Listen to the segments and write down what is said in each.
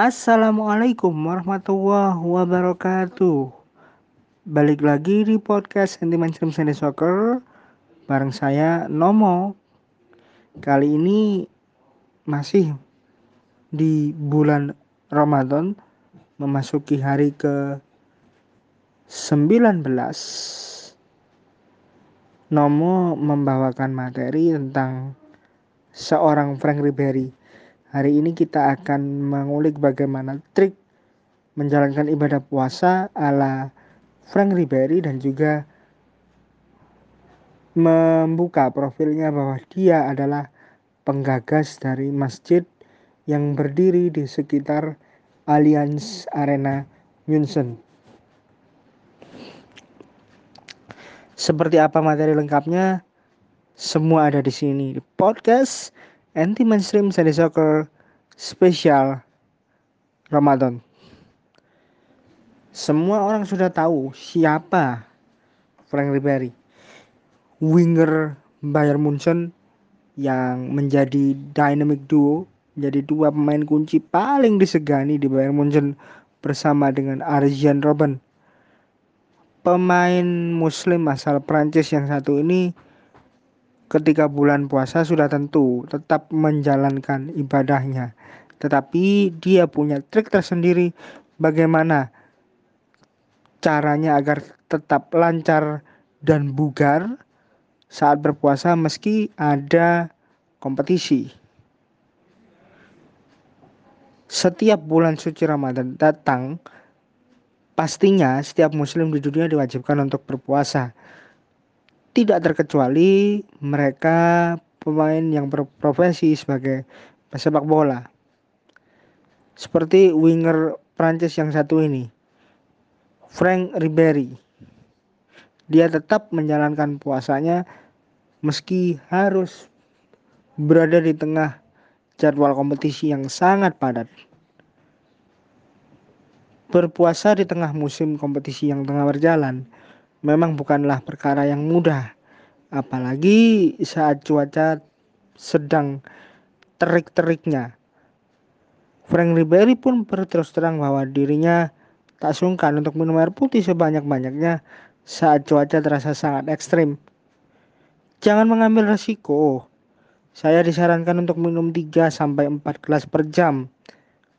Assalamualaikum warahmatullahi wabarakatuh. Balik lagi di podcast Sentimen Stream Sunday Soccer bareng saya Nomo. Kali ini masih di bulan Ramadan memasuki hari ke 19 Nomo membawakan materi tentang seorang Frank Ribery. Hari ini kita akan mengulik bagaimana trik menjalankan ibadah puasa ala Frank Ribery dan juga membuka profilnya bahwa dia adalah penggagas dari masjid yang berdiri di sekitar Allianz Arena München. Seperti apa materi lengkapnya? Semua ada di sini di podcast anti mainstream Sunday Soccer spesial Ramadan. Semua orang sudah tahu siapa Frank Ribery, winger Bayern Munchen yang menjadi dynamic duo, menjadi dua pemain kunci paling disegani di Bayern Munchen bersama dengan Arjen Robben pemain muslim asal Prancis yang satu ini ketika bulan puasa sudah tentu tetap menjalankan ibadahnya. Tetapi dia punya trik tersendiri bagaimana caranya agar tetap lancar dan bugar saat berpuasa meski ada kompetisi. Setiap bulan suci Ramadan datang, Pastinya setiap muslim di dunia diwajibkan untuk berpuasa. Tidak terkecuali mereka pemain yang berprofesi sebagai pesepak bola. Seperti winger Prancis yang satu ini. Frank Ribery. Dia tetap menjalankan puasanya meski harus berada di tengah jadwal kompetisi yang sangat padat. Berpuasa di tengah musim kompetisi yang tengah berjalan memang bukanlah perkara yang mudah, apalagi saat cuaca sedang terik-teriknya. Frank Ribery pun berterus terang bahwa dirinya tak sungkan untuk minum air putih sebanyak-banyaknya saat cuaca terasa sangat ekstrim. Jangan mengambil resiko. Saya disarankan untuk minum 3 sampai 4 gelas per jam,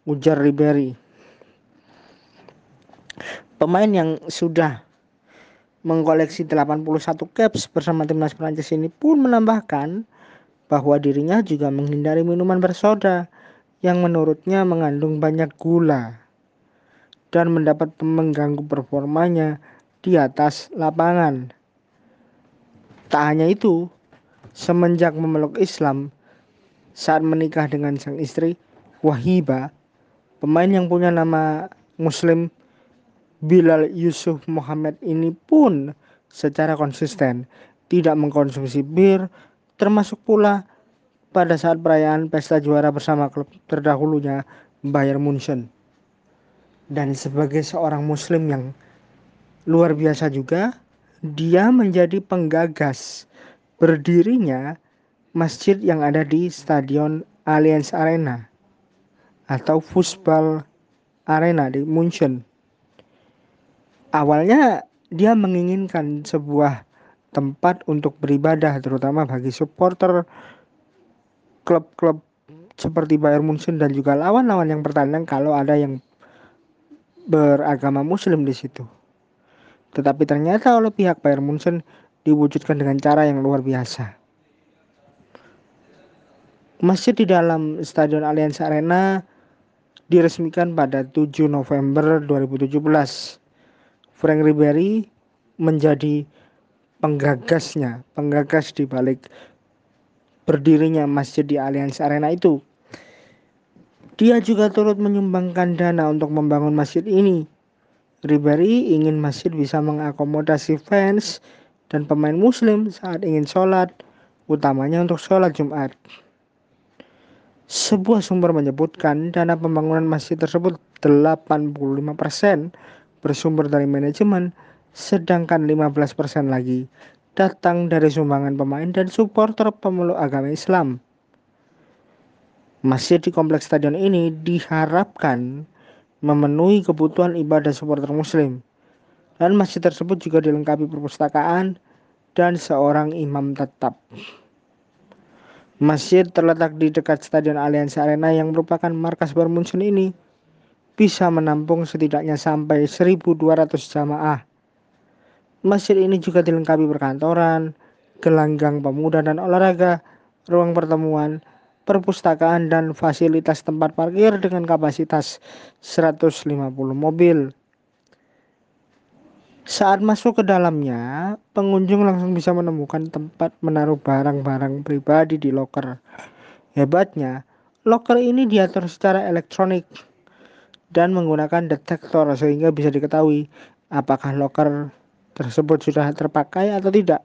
ujar Ribery. Pemain yang sudah mengkoleksi 81 caps bersama timnas Prancis ini pun menambahkan bahwa dirinya juga menghindari minuman bersoda yang menurutnya mengandung banyak gula dan mendapat mengganggu performanya di atas lapangan. Tak hanya itu, semenjak memeluk Islam saat menikah dengan sang istri Wahiba, pemain yang punya nama Muslim Bilal Yusuf Muhammad ini pun secara konsisten tidak mengkonsumsi bir termasuk pula pada saat perayaan pesta juara bersama klub terdahulunya Bayern Munchen. Dan sebagai seorang muslim yang luar biasa juga, dia menjadi penggagas berdirinya masjid yang ada di Stadion Allianz Arena atau Fußball Arena di Munchen awalnya dia menginginkan sebuah tempat untuk beribadah terutama bagi supporter klub-klub seperti Bayern Munchen dan juga lawan-lawan yang bertandang kalau ada yang beragama muslim di situ. Tetapi ternyata oleh pihak Bayern Munchen diwujudkan dengan cara yang luar biasa. Masjid di dalam Stadion Allianz Arena diresmikan pada 7 November 2017 Frank Ribery menjadi penggagasnya, penggagas di balik berdirinya masjid di Allianz Arena itu. Dia juga turut menyumbangkan dana untuk membangun masjid ini. Ribery ingin masjid bisa mengakomodasi fans dan pemain muslim saat ingin sholat, utamanya untuk sholat Jumat. Sebuah sumber menyebutkan dana pembangunan masjid tersebut 85% bersumber dari manajemen, sedangkan 15% lagi datang dari sumbangan pemain dan supporter pemeluk agama Islam. Masjid di kompleks stadion ini diharapkan memenuhi kebutuhan ibadah supporter muslim. Dan masjid tersebut juga dilengkapi perpustakaan dan seorang imam tetap. Masjid terletak di dekat Stadion Allianz Arena yang merupakan markas Bayern Munchen ini bisa menampung setidaknya sampai 1.200 jamaah. Masjid ini juga dilengkapi perkantoran, gelanggang pemuda dan olahraga, ruang pertemuan, perpustakaan dan fasilitas tempat parkir dengan kapasitas 150 mobil. Saat masuk ke dalamnya, pengunjung langsung bisa menemukan tempat menaruh barang-barang pribadi di loker. Hebatnya, loker ini diatur secara elektronik dan menggunakan detektor sehingga bisa diketahui apakah loker tersebut sudah terpakai atau tidak.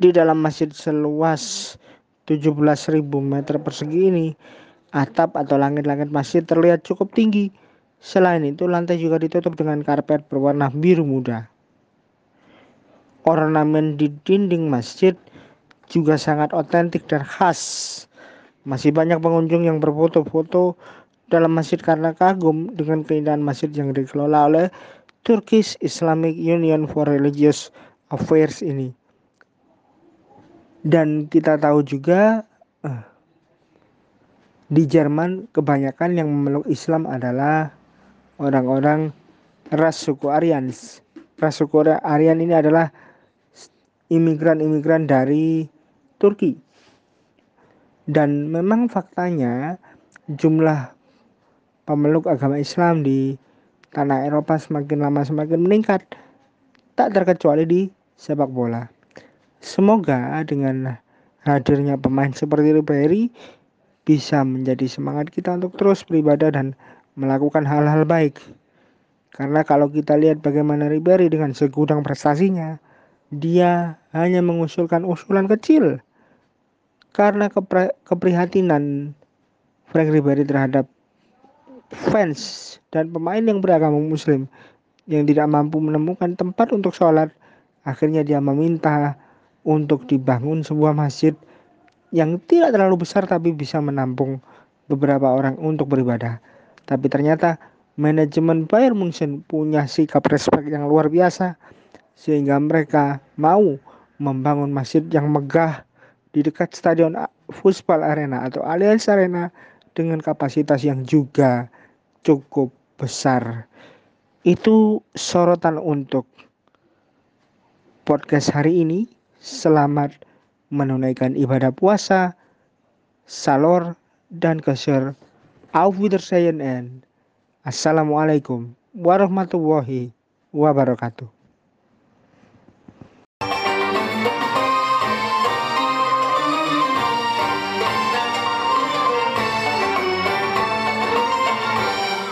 Di dalam masjid seluas 17.000 meter persegi ini, atap atau langit-langit masjid terlihat cukup tinggi Selain itu, lantai juga ditutup dengan karpet berwarna biru muda. Ornamen di dinding masjid juga sangat otentik dan khas. Masih banyak pengunjung yang berfoto-foto dalam masjid karena kagum dengan keindahan masjid yang dikelola oleh Turkish Islamic Union for Religious Affairs ini. Dan kita tahu juga uh, di Jerman kebanyakan yang memeluk Islam adalah orang-orang ras suku Aryan. Ras suku Aryan ini adalah imigran-imigran dari Turki. Dan memang faktanya jumlah pemeluk agama Islam di tanah Eropa semakin lama semakin meningkat. Tak terkecuali di sepak bola. Semoga dengan hadirnya pemain seperti Ribery bisa menjadi semangat kita untuk terus beribadah dan melakukan hal-hal baik. Karena kalau kita lihat bagaimana Ribery dengan segudang prestasinya, dia hanya mengusulkan usulan kecil. Karena kepri keprihatinan Frank Ribery terhadap fans dan pemain yang beragama muslim yang tidak mampu menemukan tempat untuk sholat, akhirnya dia meminta untuk dibangun sebuah masjid yang tidak terlalu besar tapi bisa menampung beberapa orang untuk beribadah. Tapi ternyata manajemen Bayern Munchen punya sikap respect yang luar biasa sehingga mereka mau membangun masjid yang megah di dekat stadion Fußball Arena atau Allianz Arena dengan kapasitas yang juga cukup besar. Itu sorotan untuk podcast hari ini. Selamat menunaikan ibadah puasa, salor, dan keser Auf Wiedersehen and Assalamualaikum warahmatullahi wabarakatuh.